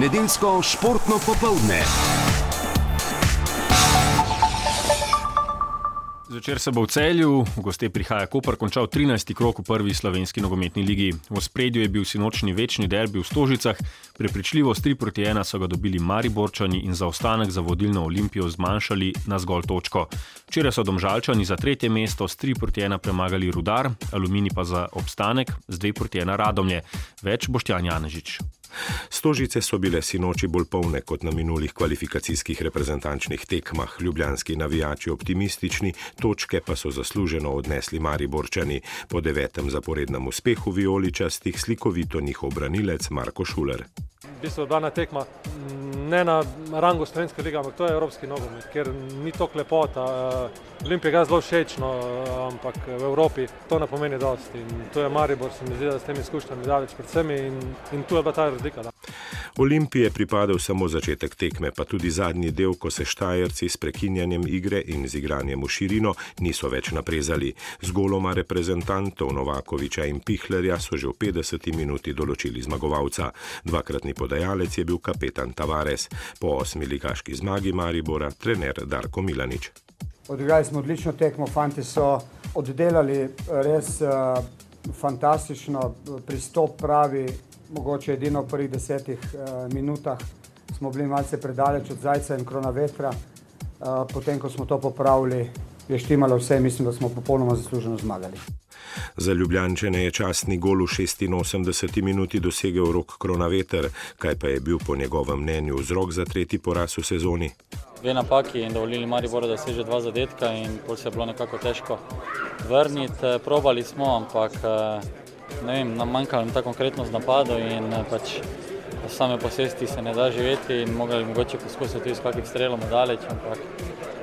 Nedeljsko športno popoldne. Zvečer se bo v celju, v goste prihaja Koper, končal 13. krok v prvi slovenski nogometni ligi. V spredju je bil sinočni večni derbi v Stožicah, prepričljivo s 3 proti 1 so ga dobili Mariborčani in zaostanek za vodilno olimpijo zmanjšali na zgolj točko. Včeraj so domžalčani za tretje mesto s 3 proti 1 premagali Rudar, Alumini pa za obstanek z 2 proti 1 Radomlje. Več Boštjan Janežič. Stožice so bile sinoči bolj polne kot na minulih kvalifikacijskih reprezentančnih tekmah. Ljubljanski navijači optimistični, točke pa so zasluženo odnesli Mariborčani. Po devetem zaporednem uspehu vijoličastih slikovito njihov branilec Marko Šuler. V bistvu je bila na tekma ne na rangu slovenske lige, ampak to je evropski nogomet, ker ni to lepota. Olimpija je zelo všečno, ampak v Evropi to ne pomeni dosti. In tu je Maribor, se mi zdi, da s temi izkušnjami daleč pred vsemi in, in tu je bila ta razlika. Da. Olimpije je pripadal samo začetek tekme, pa tudi zadnji del, ko se Štajerci s prekinjanjem igre in z igranjem v širino niso več naprezali. Z goloma reprezentantov Novakoviča in Pihlerja so že v 50 minuti določili zmagovalca. Dvakratni podajalec je bil kapetan Tavares. Po osmi ligaški zmagi Maribora trener Darko Milanič. Odigrali smo odlično tekmo, fanti so oddelali res uh, fantastično pristop pravi, mogoče edino v prvih desetih uh, minutah smo bili malce predaleč od zajca in krona vetra. Uh, potem, ko smo to popravili, je štimalo vse in mislim, da smo popolnoma zasluženo zmagali. Za Ljubljančene je častni gol v 86 minuti dosegel rok kronaveter, kaj pa je bil po njegovem mnenju vzrok za tretji poraz v sezoni. Dve napaki in dovolili Mariboru, da se že dva zadetka in pol se je bilo nekako težko vrniti. Probali smo, ampak ne vem, nam manjkalo ta konkretnost napadov in pač same posesti se ne da živeti in mogli mogoče poskusiti tudi s kakih strelom daleč, ampak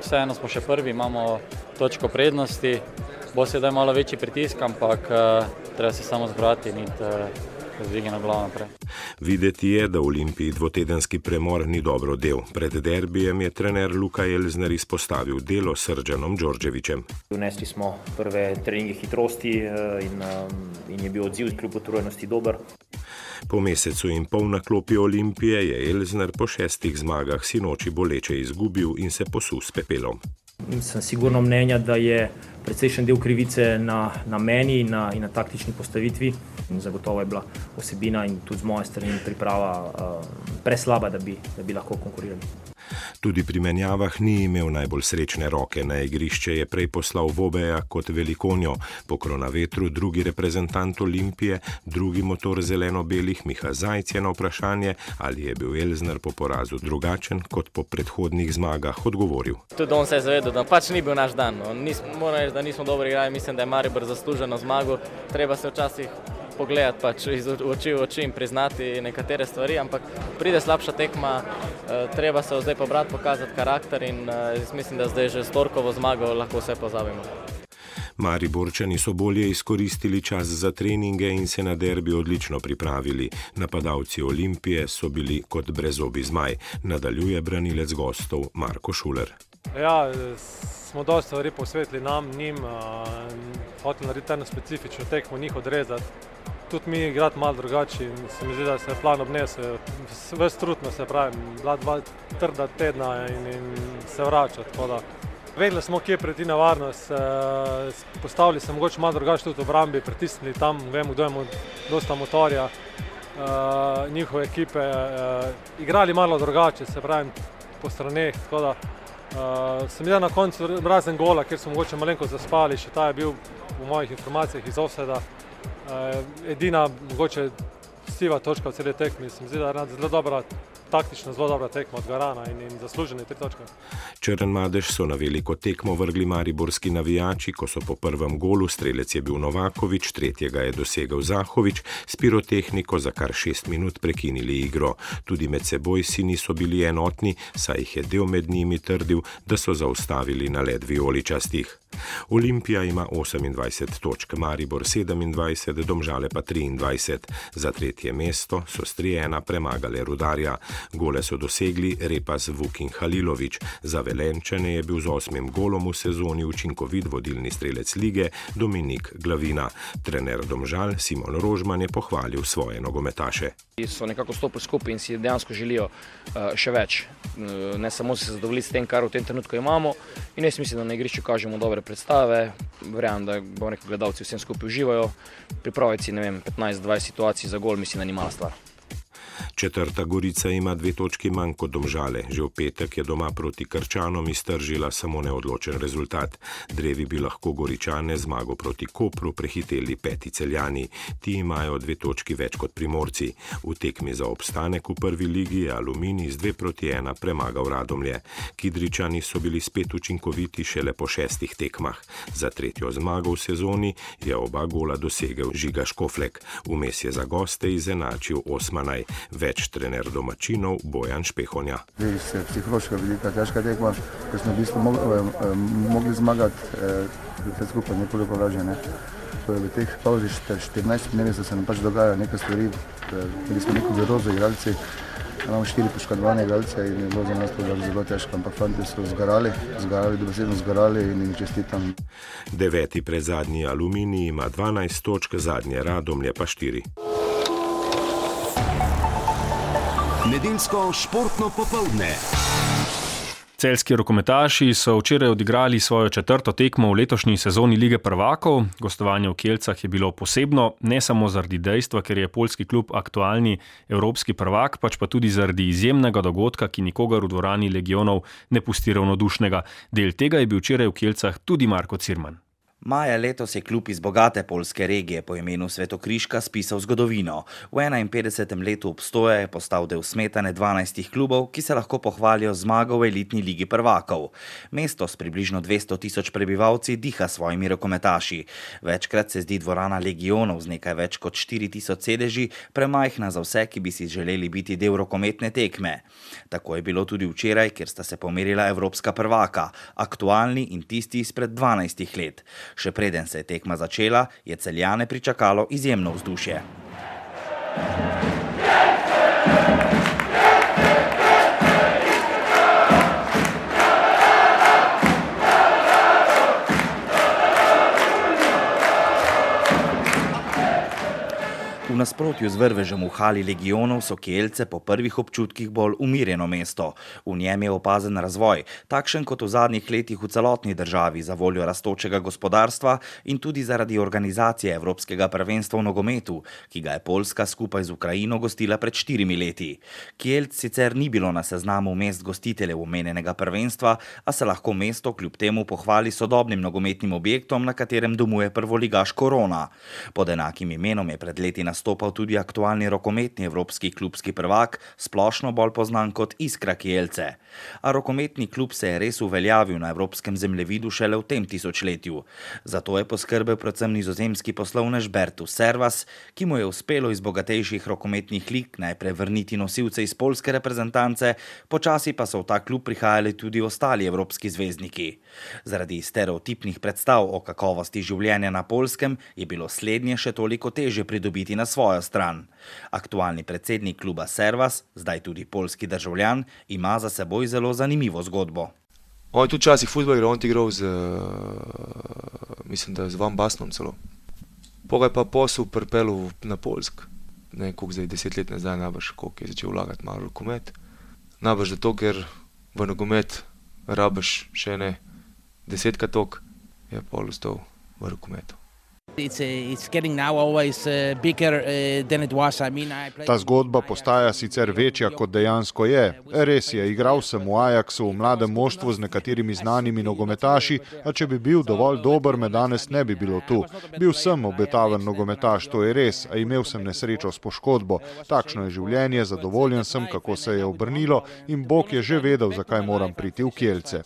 vseeno smo še prvi, imamo točko prednosti. Bo sedaj malo večji pritisk, ampak uh, treba se samo zbrati in uh, zdvigati glavo naprej. Videti je, da v Olimpiji dvotedenski premor ni dobro del. Pred derbijem je trener Luka Elzner izpostavil delo s Srdžanom Đorđevičem. Vnesli smo prve treninge hitrosti in, in je bil odziv kljub utrujenosti dober. Po mesecu in pol na klopi Olimpije je Elzner po šestih zmagah sinoči boleče izgubil in se posul s pepelom. Sem sigurno mnenja, da je precejšen del krivice na, na meni in na, in na taktični postavitvi. In zagotovo je bila osebina in tudi z moje strani priprava uh, preslaba, da bi, da bi lahko konkurirali. Tudi pri menjavah ni imel najbolj srečne roke. Na igrišče je prej poslal Vobeja kot velikonjo, pokro na vetru, drugi reprezentant Olimpije, drugi motor zeleno-belih Miha Zajc je na vprašanje, ali je bil Elzner po porazu drugačen kot po predhodnih zmagah, odgovoril. Tudi on se je zavedal, da pač ni bil naš dan. No. Moram reči, da nismo dobro igrali, mislim, da je Maribor zasluženo zmago. Treba se včasih pogledati pač iz oči v oči in priznati nekatere stvari, ampak pride slabša tekma, eh, treba se zdaj pobrati, pokazati karakter in eh, mislim, da zdaj že s torkovo zmago lahko vse pozabimo. Mariborčani so bolje izkoristili čas za treninge in se na derbi odlično pripravili. Napadalci Olimpije so bili kot brezobi zmaj, nadaljuje branilec gostov Marko Šuler. Ja, smo dosta stvari posvetili nam, njim, hoteli narediti eno specifično tekmo, njih odrezati tudi mi igrati malo drugače in se mi zdi, da se je plan obnesel, ves trudno se pravi, bila dva trda tedna in, in se vračati. Vedeli smo, kje je preti nevarnost, postavili se mogoče malo drugače tudi v obrambi, pritisnili tam, vemo, kdo ima dosta motorja, njihove ekipe, igrali malo drugače, se pravi, po straneh. Sem videl na koncu razen gola, ker smo mogoče malenko zaspali, še ta je bil v mojih informacijah iz Oseda. Uh, edina, mogoče siva točka v celi tekmi, se mi zdi, da je zelo dobra, taktično zelo dobra tekma od Garana in, in zaslužene tri točke. Črn Madež so na veliko tekmo vrgli mariborski navijači, ko so po prvem golu strelec je bil Novakovič, tretjega je dosegel Zahovič, s pirotehniko za kar šest minut prekinili igro. Tudi med seboj si niso bili enotni, saj jih je del med njimi trdil, da so zaustavili na led violičastih. Olimpija ima 28 točk, Maribor 27, Domžale pa 23. Za tretje mesto so strijena premagali rudarja. Gole so dosegli Repas Vukin Halilovič. Za Velenčane je bil z osmim golom v sezoni učinkovit vodilni strelec lige Dominik Glavina. Trener Domžal Simon Rožman je pohvalil svoje nogometaše. So nekako stopili skupaj in si dejansko želijo uh, še več. Uh, ne samo se zadovoljiti s tem, kar v tem trenutku imamo. In jaz mislim, da na igrišču kažemo dobre predstave. Verjamem, da bo neki gledalci vsem skupaj uživajo. Pripraviti si 15-20 situacij za gol, mislim, da ni mala stvar. Četrta Gorica ima dve točki manj kot domžale. Že v petek je doma proti Krčanom iztržila samo neodločen rezultat. Drevi bi lahko Goričane zmago proti Kopru prehiteli peti celjani. Ti imajo dve točki več kot primorci. V tekmi za obstanek v prvi ligi je Alumini z dve proti ena premagal Radomlje. Kidričani so bili spet učinkoviti šele po šestih tekmah. Za tretjo zmago v sezoni je oba gola dosegel Žiga Škoflek. Vmes je za goste izenačil Osmanaj več trener domačinov Bojan Špehonja. Se psihološka velika, težka tekma, ker smo v bistvu mogli, eh, mogli zmagati, vse eh, skupaj nekoliko povlaže. Ne. V teh pauzih 14 dnevi so se nam pač dogajalo nekaj stvari, eh, bili smo neko virozo igralci, imamo štiri poškodovane igralce in je bilo za nas to zelo težko, ampak fanti so zgarali, zgarali, dobesedno zgarali in jim čestitam. Deveti pred zadnji aluminij ima 12 točk, zadnje radomlje pa 4. Nedeljsko športno popoldne. Celski rokometaši so včeraj odigrali svojo četrto tekmo v letošnji sezoni lige prvakov. Gostovanje v Kelcah je bilo posebno, ne samo zaradi dejstva, ker je polski klub aktualni evropski prvak, pač pa tudi zaradi izjemnega dogodka, ki nikogar v dvorani legionov ne pusti ravnodušnega. Del tega je bil včeraj v Kelcah tudi Marko Cirman. Maja letos je klub iz bogate polske regije po imenu Svetokriška spisal zgodovino. V 51. letu obstoja je postal del smetane 12 klubov, ki se lahko pohvalijo zmago v elitni ligi prvakov. Mesto s približno 200 tisoč prebivalci diha svojimi rokometaši. Večkrat se zdi dvorana legionov z nekaj več kot 4000 sedeži premajhna za vse, ki bi si želeli biti del rokometne tekme. Tako je bilo tudi včeraj, kjer sta se pomerila evropska prvaka, aktualni in tisti izpred 12 let. Še preden se je tekma začela, je celjane pričakalo izjemno vzdušje. Nasprotju z vrvežem v hali legionov so Kielce po prvih občutkih bolj umirjeno mesto. V njem je opazen razvoj, takšen kot v zadnjih letih v celotni državi za voljo rastočega gospodarstva in tudi zaradi organizacije Evropskega prvenstva v nogometu, ki ga je Poljska skupaj z Ukrajino gostila pred štirimi leti. Kielc sicer ni bilo na seznamu mest gostiteljev omenjenega prvenstva, a se lahko mesto kljub temu pohvali sodobnim nogometnim objektom, na katerem domuje prvoligaš Korona. Pod enakim imenom je pred leti nastopil nastopal tudi aktualni rokometni evropski klubski prvak, splošno bolj znan kot Iskra Kielce. A rokometni klub se je res uveljavil na evropskem zemljevidu šele v tem tisočletju. Zato je poskrbel predvsem nizozemski poslovnež Bertus Servas, ki mu je uspelo iz bogatejših rokometnih lig najprej vrniti nosilce iz polske reprezentance, počasi pa so v ta klub prihajali tudi ostali evropski zvezdniki. Zaradi stereotipnih predstav o kakovosti življenja na polskem je bilo slednje še toliko teže pridobiti na svojo stran. Aktualni predsednik kluba Servas, zdaj tudi polski državljan, ima za seboj zelo zanimivo zgodbo. On je tudi včasih futbol igral, on je igral z, mislim, da z Van Basnom celo. Pogaj pa posel pripelu na Polsk, ne koliko zdaj deset let nazaj, najbrž koliko je začel vlagati malo v nogomet. Najbrž zato, ker v nogomet rabiš še ne desetkrat tok, je pol ustal v nogometu. Ta zgodba postaja sicer večja, kot dejansko je. Res je, igral sem v Ajaxu, v mladem moštvu z nekaterimi znanimi nogometaši, a če bi bil dovolj dober, me danes ne bi bilo tu. Bil sem obetaven nogometaš, to je res, a imel sem nesrečo s poškodbo. Takšno je življenje, zadovoljen sem, kako se je obrnilo in Bog je že vedel, zakaj moram priti v Kielce.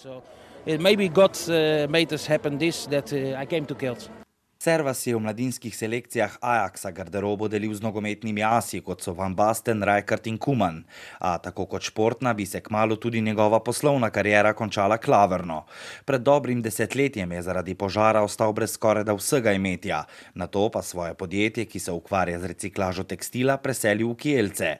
Maybe God uh, made us happen this that uh, I came to Kielce. Servas je v mladinskih selekcijah Ajaxa garderobo delil z nogometnimi asi, kot so Van Basten, Rijkaard in Kuman. A tako kot športna bi se kmalo tudi njegova poslovna karijera končala klavrno. Pred dobrim desetletjem je zaradi požara ostal brez skoraj da vsega imetja, na to pa svoje podjetje, ki se ukvarja z reciklažo tekstila, preselil v Kielce.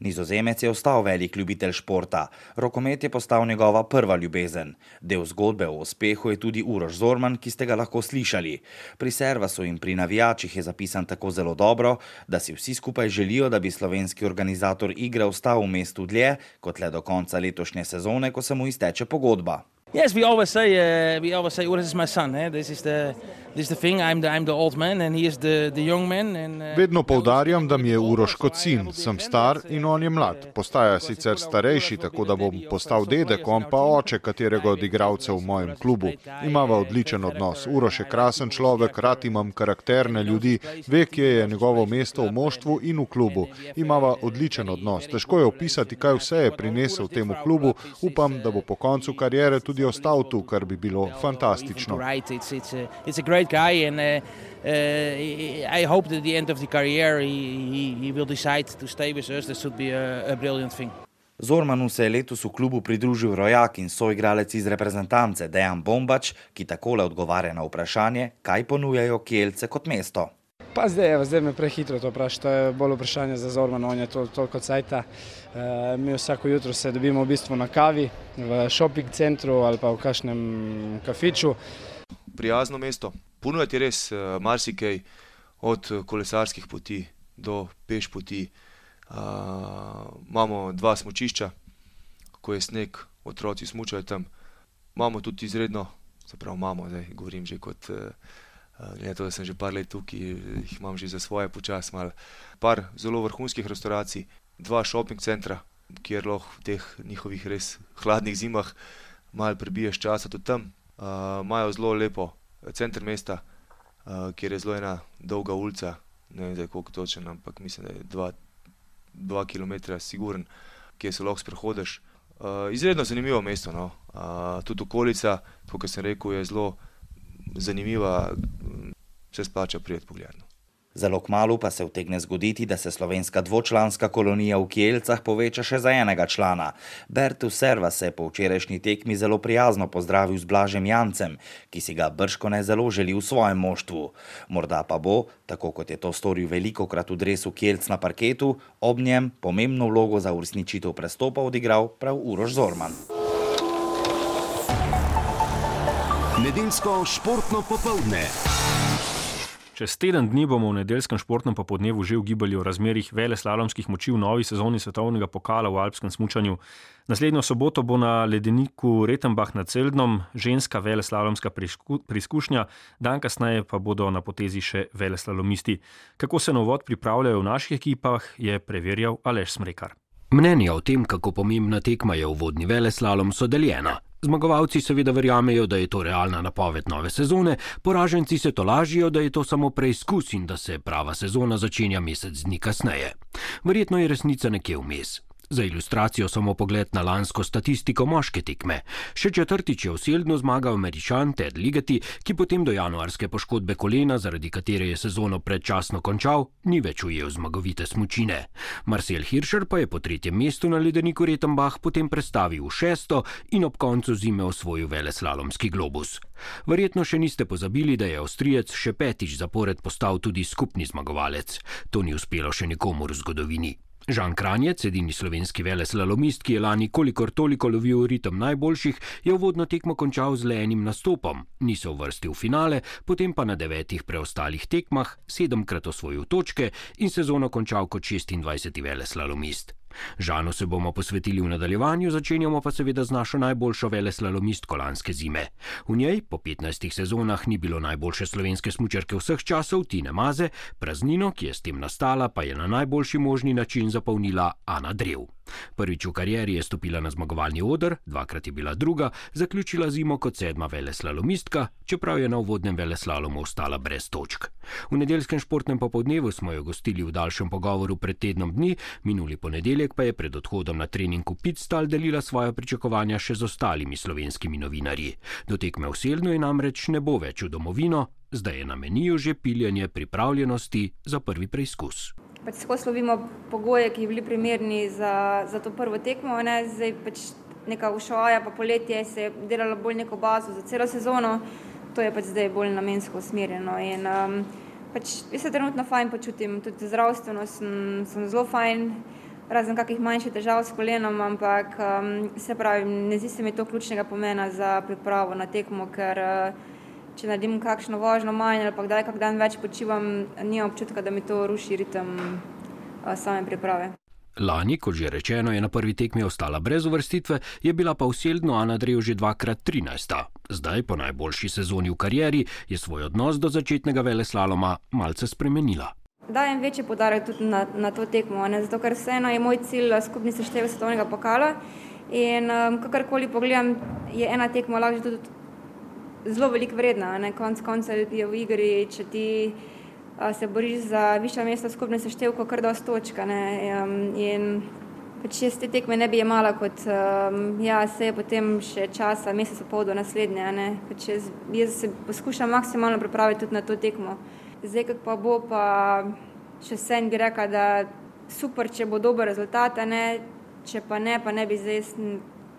Nizozemec je ostal velik ljubitelj športa, rokomet je postal njegova prva ljubezen. Del zgodbe o uspehu je tudi Uroš Zorman, ki ste ga lahko slišali. Pri Servasu in pri navijačih je zapisan tako zelo dobro, da si vsi skupaj želijo, da bi slovenski organizator igre ostal v mestu dlje kot le do konca letošnje sezone, ko se mu izteče pogodba. Yes, we always say, uh, we always say, this is my son. Eh? This is the, this is the thing. I'm the, I'm the old man, and he is the, the young man. And, uh, Vedno poudarjam, da mi je Uroš kot sin. Sem star in on je mlad. Postaja sicer starejši, tako da bom postal dedek, on pa oče katerega od igralcev v mojem klubu. Imava odličen odnos. Uroš je krasen človek, rad imam karakterne ljudi, ve, kje je njegovo mesto v moštvu in v klubu. Imava odličen odnos. Težko je opisati, kaj vse je prinesel temu klubu. Upam, da bo po koncu karijere tudi ostal tu, kar bi bilo fantastično. I hope that at the end of the career he, he, he will decide to stay with us. This would be a, a brilliant thing. Zormanu se je letos v klubu pridružil rojak in soigralec iz reprezentance Dejan Bombač, ki takole odgovarja na vprašanje, kaj ponujajo Kielce kot mesto. Pa zdaj, evo, zdaj me prehitro to vpraša, to je bolj vprašanje za Zormana, on je to, toliko cajta. E, mi vsako jutro se dobimo v bistvu na kavi, v shopping centru ali pa v kakšnem kafiču. Prijazno mesto, ponujati res uh, marsikaj, od kolesarskih poti do peš poti. Uh, imamo dva smočišča, ko je sneg, otroci smučajo tam. Imamo tudi izredno, zapravo imamo, zdaj govorim že kot uh, Glede to, da sem že par let tukaj, jih imam že za svoje počas, malo. Par zelo vrhunskih restauracij, dva shopping centra, kjer lahko v teh njihovih res hladnih zimah malo prebiješ časa tudi tam. Imajo uh, zelo lepo center mesta, uh, kjer je zelo ena dolga ulica, ne vem zdaj koliko točen, ampak mislim, da je dva, dva km siguren, kjer se lahko sprehodiš. Uh, izredno zanimivo mesto, no. uh, tudi okolica, kot sem rekel, je zelo zanimiva, se splača prijeti pogledno. Zelo kmalo pa se vtegne zgoditi, da se slovenska dvočlanska kolonija v Kielcah poveča še za enega člana. Bertu Serva se je po včerajšnji tekmi zelo prijazno pozdravil z Blažem Jancem, ki si ga brško ne zelo želi v svojem moštvu. Morda pa bo, tako kot je to storil veliko krat v dresu Kielc na parketu, ob njem pomembno vlogo za uresničitev prestopa odigral prav Uroš Zorman. Nedeljsko športno popoldne. Čez teden dni bomo v nedeljskem športnem popodnevu že ugibali o razmerih vele slalomskih moči v novi sezoni svetovnega pokala v alpskem smučanju. Naslednjo soboto bo na ledeniku Retenbach nad Celdnom ženska vele slalomska preizkušnja, dan kasneje pa bodo na potezi še vele slalomisti. Kako se na uvod pripravljajo v naših ekipah, je preverjal Aleš Smrekar. Mnenja o tem, kako pomembna tekma je v vodni vele slalom, so deljena. Zmagovalci seveda verjamejo, da je to realna napoved nove sezone, poraženci se to lažijo, da je to samo preizkus in da se prava sezona začenja mesec dni kasneje. Verjetno je resnica nekje vmes. Za ilustracijo samo pogled na lansko statistiko moške tekme. Še četrtič je usiljno zmagal američan Ted Ligeti, ki potem do januarske poškodbe kolena, zaradi katere je sezono predčasno končal, ni več ujel zmagovite smučine. Marcel Hirscher pa je po tretjem mestu na ledeniku Retenbach potem predstavil v šesto in ob koncu zime osvojil veleslalomski globus. Verjetno še niste pozabili, da je Avstrijec še petič zapored postal tudi skupni zmagovalec. To ni uspelo še nikomu v zgodovini. Žan Kranjec, edini slovenski veleslalomist, ki je lani kolikor toliko lovil ritem najboljših, je uvodno tekmo končal z le enim nastopom, ni se uvrstil v finale, potem pa na devetih preostalih tekmah sedemkrat osvojil točke in sezono končal kot 26. veleslalomist. Žanu se bomo posvetili v nadaljevanju, začenjamo pa seveda z našo najboljšo veleslalomistko lanske zime. V njej po 15 sezonah ni bilo najboljše slovenske smučarke vseh časov, Tine Maze, praznino, ki je s tem nastala, pa je na najboljši možni način zapolnila Ana Drev. Prvič v karieri je stopila na zmagovalni odr, dvakrat je bila druga, zaključila zimo kot sedma veleslalomistka, čeprav je na uvodnem veleslalomu ostala brez točk. V nedeljskem športnem popodnevu smo jo gostili v daljšem pogovoru pred tednom dni, minuli ponedeljek pa je pred odhodom na trening v Pitstal delila svoje pričakovanja še z ostalimi slovenskimi novinarji. Do tekme v Selnu je namreč ne bo več v domovino, zdaj je na meniju že piljenje pripravljenosti za prvi preizkus. Pač skozi lovimo pogoje, ki bi bili primerni za, za to prvo tekmo. Ne? Zdaj pač neka ušoja, pa poletje se je delalo bolj neko bazo za celo sezono, to je pač zdaj bolj namensko usmerjeno. In, um, pač jaz se trenutno fajn počutim, tudi zdravstveno sem, sem zelo fajn, razen kakih manjših težav s kolenom, ampak um, se pravi, ne zdi se mi to ključnega pomena za pripravo na tekmo, ker uh, če naredim kakšno vožnjo manj ali pa kdaj kak dan več počivam, nimam občutka, da mi to ruši ritem uh, same priprave. Lani, kot že rečeno, je na prvi tekmi ostala brez uvrstitve, je bila pa v Seldnu Ana Drev že dvakrat 13. Zdaj, po najboljši sezoni v karieri, je svoj odnos do začetnega veleslaloma malce spremenila. Dajem večji podarek tudi na, na to tekmo, ne? zato ker vseeno je moj cilj skupni seštevek svetovnega pokala. In um, kakorkoli pogledam, je ena tekma lahko tudi zelo veliko vredna. Konec koncev je v igri, če ti se boriš za višja mesta v skupnem seštevku, kar dosta točka. In pač jaz te tekme ne bi imala kot, um, ja, se je potem še časa, mesec pol do naslednje. Pač jaz, jaz se poskušam maksimalno pripraviti tudi na to tekmo. Zdaj, kako pa bo, pa še vse bi rekla, da super, če bo dober rezultat, ne? če pa ne, pa ne bi zdaj,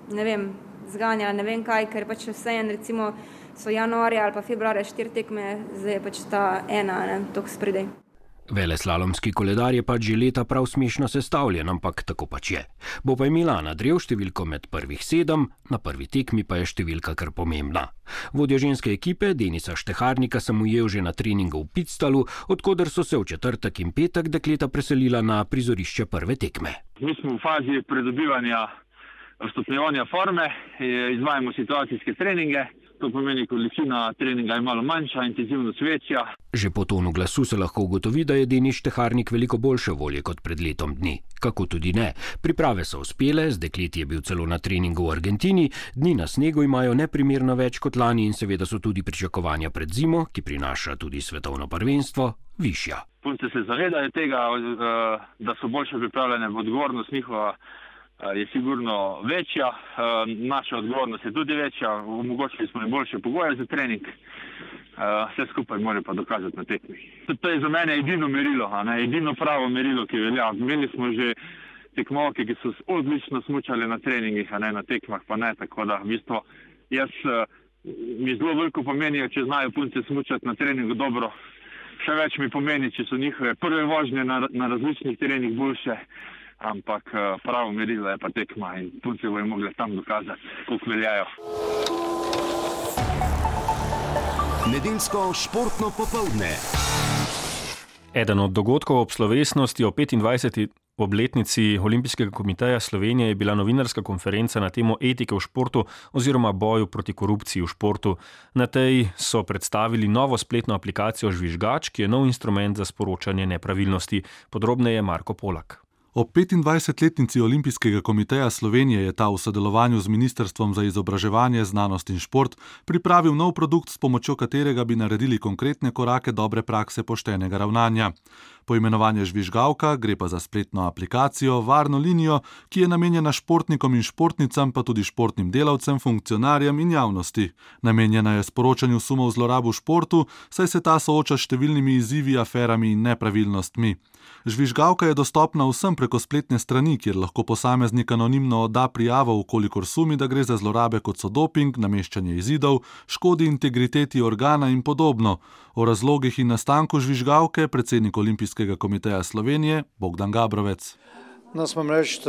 ne vem, zganjala ne vem kaj, ker pač vse en recimo so januarja ali pa februarja štiri tekme, zdaj je pač ta ena, ne, tok spredaj. Veleslalomski koledar je pač že leta prav smešno sestavljen, ampak tako pač je. Bo pa imela na drev številko med prvih sedem, na prvi tekmi pa je številka kar pomembna. Vodja ženske ekipe Denisa Šteharnika sem ujel že na treningu v Pitstalu, odkuder so se v četrtek in petek dekleta preselila na prizorišče prve tekme. Mi smo v fazi pridobivanja stopnjevanja forme, izvajamo situacijske treninge. To pomeni, količina treninga je malo manjša, intenzivnost večja. Že po tonu glasu se lahko ugotovi, da je Denis Teharnik veliko boljše volje kot pred letom dni. Kako tudi ne. Priprave so uspele, z dekleti je bil celo na treningu v Argentini, dni na snegu imajo neprimerno več kot lani in seveda so tudi pričakovanja pred zimo, ki prinaša tudi svetovno prvenstvo, višja. Punce se zavedajo tega, eh, da so boljše pripravljene v odgovornost njihova je sigurno večja, naša odgovornost je tudi večja, omogočili smo jim boljše pogoje za trening, vse skupaj morajo pa dokazati na tekmi. To je za mene edino merilo, ne, edino pravo merilo, ki velja. Imeli smo že tekmovke, ki so odlično smučali na treningih, a ne na tekmah, pa ne. Tako da, v bistvu, jaz mi zelo veliko pomenijo, če znajo punce smučati na treningu dobro. Še več mi pomeni, če so njihove prve vožnje na, na različnih trenih boljše ampak eh, pravo merilo je pa tekma in punce bojo mogli tam dokazati, koliko veljajo. Nedeljsko športno popoldne. Eden od dogodkov ob slovesnosti o 25. obletnici Olimpijskega komiteja Slovenije je bila novinarska konferenca na temo etike v športu oziroma boju proti korupciji v športu. Na tej so predstavili novo spletno aplikacijo Žvižgač, ki je nov instrument za sporočanje nepravilnosti. Podrobneje Marko Polak. Ob 25-letnici Olimpijskega komiteja Slovenije je ta v sodelovanju z Ministrstvom za izobraževanje, znanost in šport pripravil nov produkt, s pomočjo katerega bi naredili konkretne korake dobre prakse poštenega ravnanja. Poimenovanje žvižgalka gre pa za spletno aplikacijo, varno linijo, ki je namenjena športnikom in športnicam, pa tudi športnim delavcem, funkcionarjem in javnosti. Namenjena je sporočanju sumov zlorab v športu, saj se ta sooča s številnimi izzivi, aferami in nepravilnostmi. Žvižgalka je dostopna vsem preko spletne strani, kjer lahko posameznik anonimno odda prijavo, ukolikor sumi, da gre za zlorabe kot so doping, nameščanje izidov, škodi integriteti organa in podobno. O razlogih in nastanku žvižgalke predsednik Olimpijskega komiteja Slovenije Bogdan Gabrovec. No, smo reči,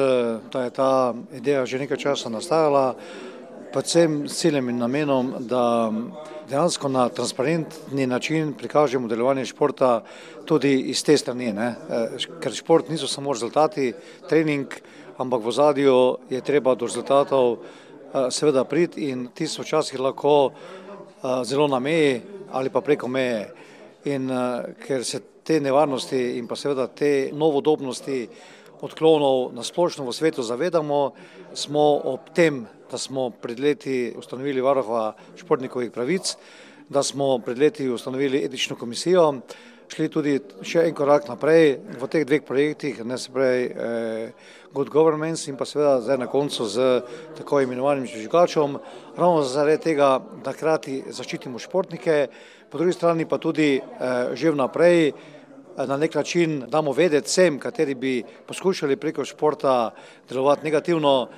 da je ta ideja že nekaj časa nastajala, predvsem s ciljem in namenom, da dejansko na transparentni način prikažemo delovanje športa tudi iz te strani. Ne? Ker šport niso samo rezultati, trening, ampak v zadju je treba do rezultatov seveda priti in ti so včasih lahko zelo na meji ali pa preko meje. In ker se te nevarnosti in pa seveda te novodobnosti odklonov na splošno v svetu zavedamo, smo ob tem da smo pred leti ustanovili varoha športnikovih pravic, da smo pred leti ustanovili etično komisijo. šli tudi še en korak naprej v teh dveh projektih, ne se pravi eh, Good Governance in pa seveda zdaj na koncu z tako imenovanim žvižgačom, ravno zaradi tega, da hkrati zaščitimo športnike, po drugi strani pa tudi eh, že vnaprej na nek način damo vedeti vsem, kateri bi poskušali preko športa delovati negativno,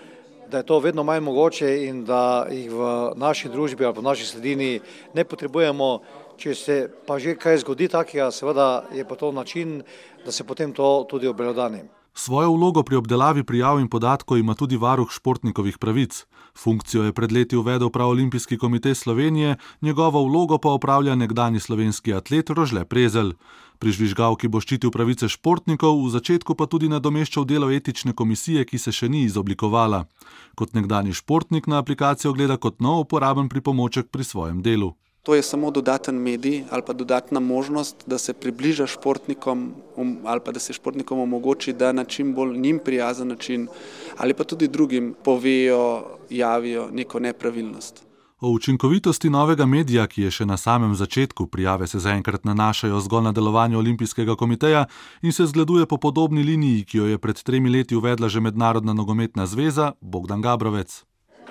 da je to vedno manj mogoče in da jih v naši družbi ali v naši sredini ne potrebujemo. Če se pa že kaj zgodi takega, seveda je pa to način, da se potem to tudi obelodani. Svojo vlogo pri obdelavi prijav in podatkov ima tudi varuh športnikovih pravic. Funkcijo je pred leti uvedel prav Olimpijski komitej Slovenije, njegovo vlogo pa upravlja nekdani slovenski atlet Rožle Prezel. Pri žvižgalki bo ščitil pravice športnikov, v začetku pa tudi nadomeščal delo etične komisije, ki se še ni izoblikovala. Kot nekdani športnik na aplikacijo gleda kot nov uporaben pripomoček pri svojem delu. To je samo dodaten medij ali pa dodatna možnost, da se približa športnikom um, ali pa da se športnikom omogoči, da na čim bolj njim prijazen način ali pa tudi drugim povejo, javijo neko nepravilnost. O učinkovitosti novega medija, ki je še na samem začetku, prijave se zaenkrat nanašajo zgolj na delovanje Olimpijskega komiteja in se zgleduje po podobni liniji, ki jo je pred tremi leti uvedla že Mednarodna nogometna zveza Bogdan Gabrovec.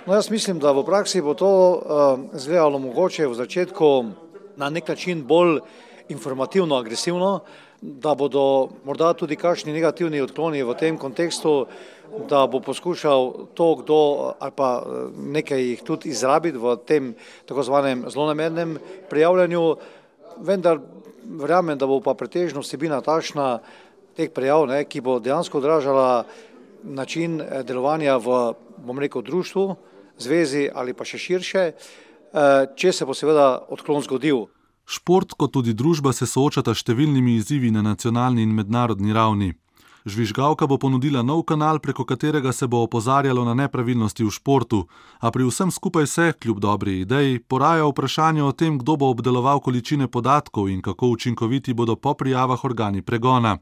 No, jaz mislim, da v praksi bo to uh, izgledalo mogoče v začetku na nek način bolj informativno, agresivno, da bodo morda tudi kakšni negativni odkloni v tem kontekstu, da bo poskušal to, kdo ali pa nekaj jih tudi izrabiti v tem tako zvanem zlonamernem prijavljanju, vendar verjamem, da bo pa pretežno vsebina tašna teh prijav, ne, ki bo dejansko odražala način delovanja v, bom rekel, društvu, zvezi ali pa še širše, če se bo seveda odklon zgodil. Šport kot tudi družba se soočata s številnimi izzivi na nacionalni in mednarodni ravni. Žvižgalka bo ponudila nov kanal, preko katerega se bo opozarjalo na nepravilnosti v športu, a pri vsem skupaj se, kljub dobri ideji, poraja vprašanje o tem, kdo bo obdeloval količine podatkov in kako učinkoviti bodo po prijavah organi pregona.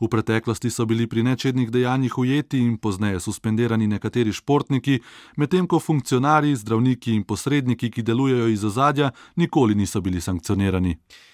V preteklosti so bili pri nečednih dejanjih ujeti in pozneje suspendirani nekateri športniki, medtem ko funkcionarji, zdravniki in posredniki, ki delujejo iz ozadja, nikoli niso bili sankcionirani.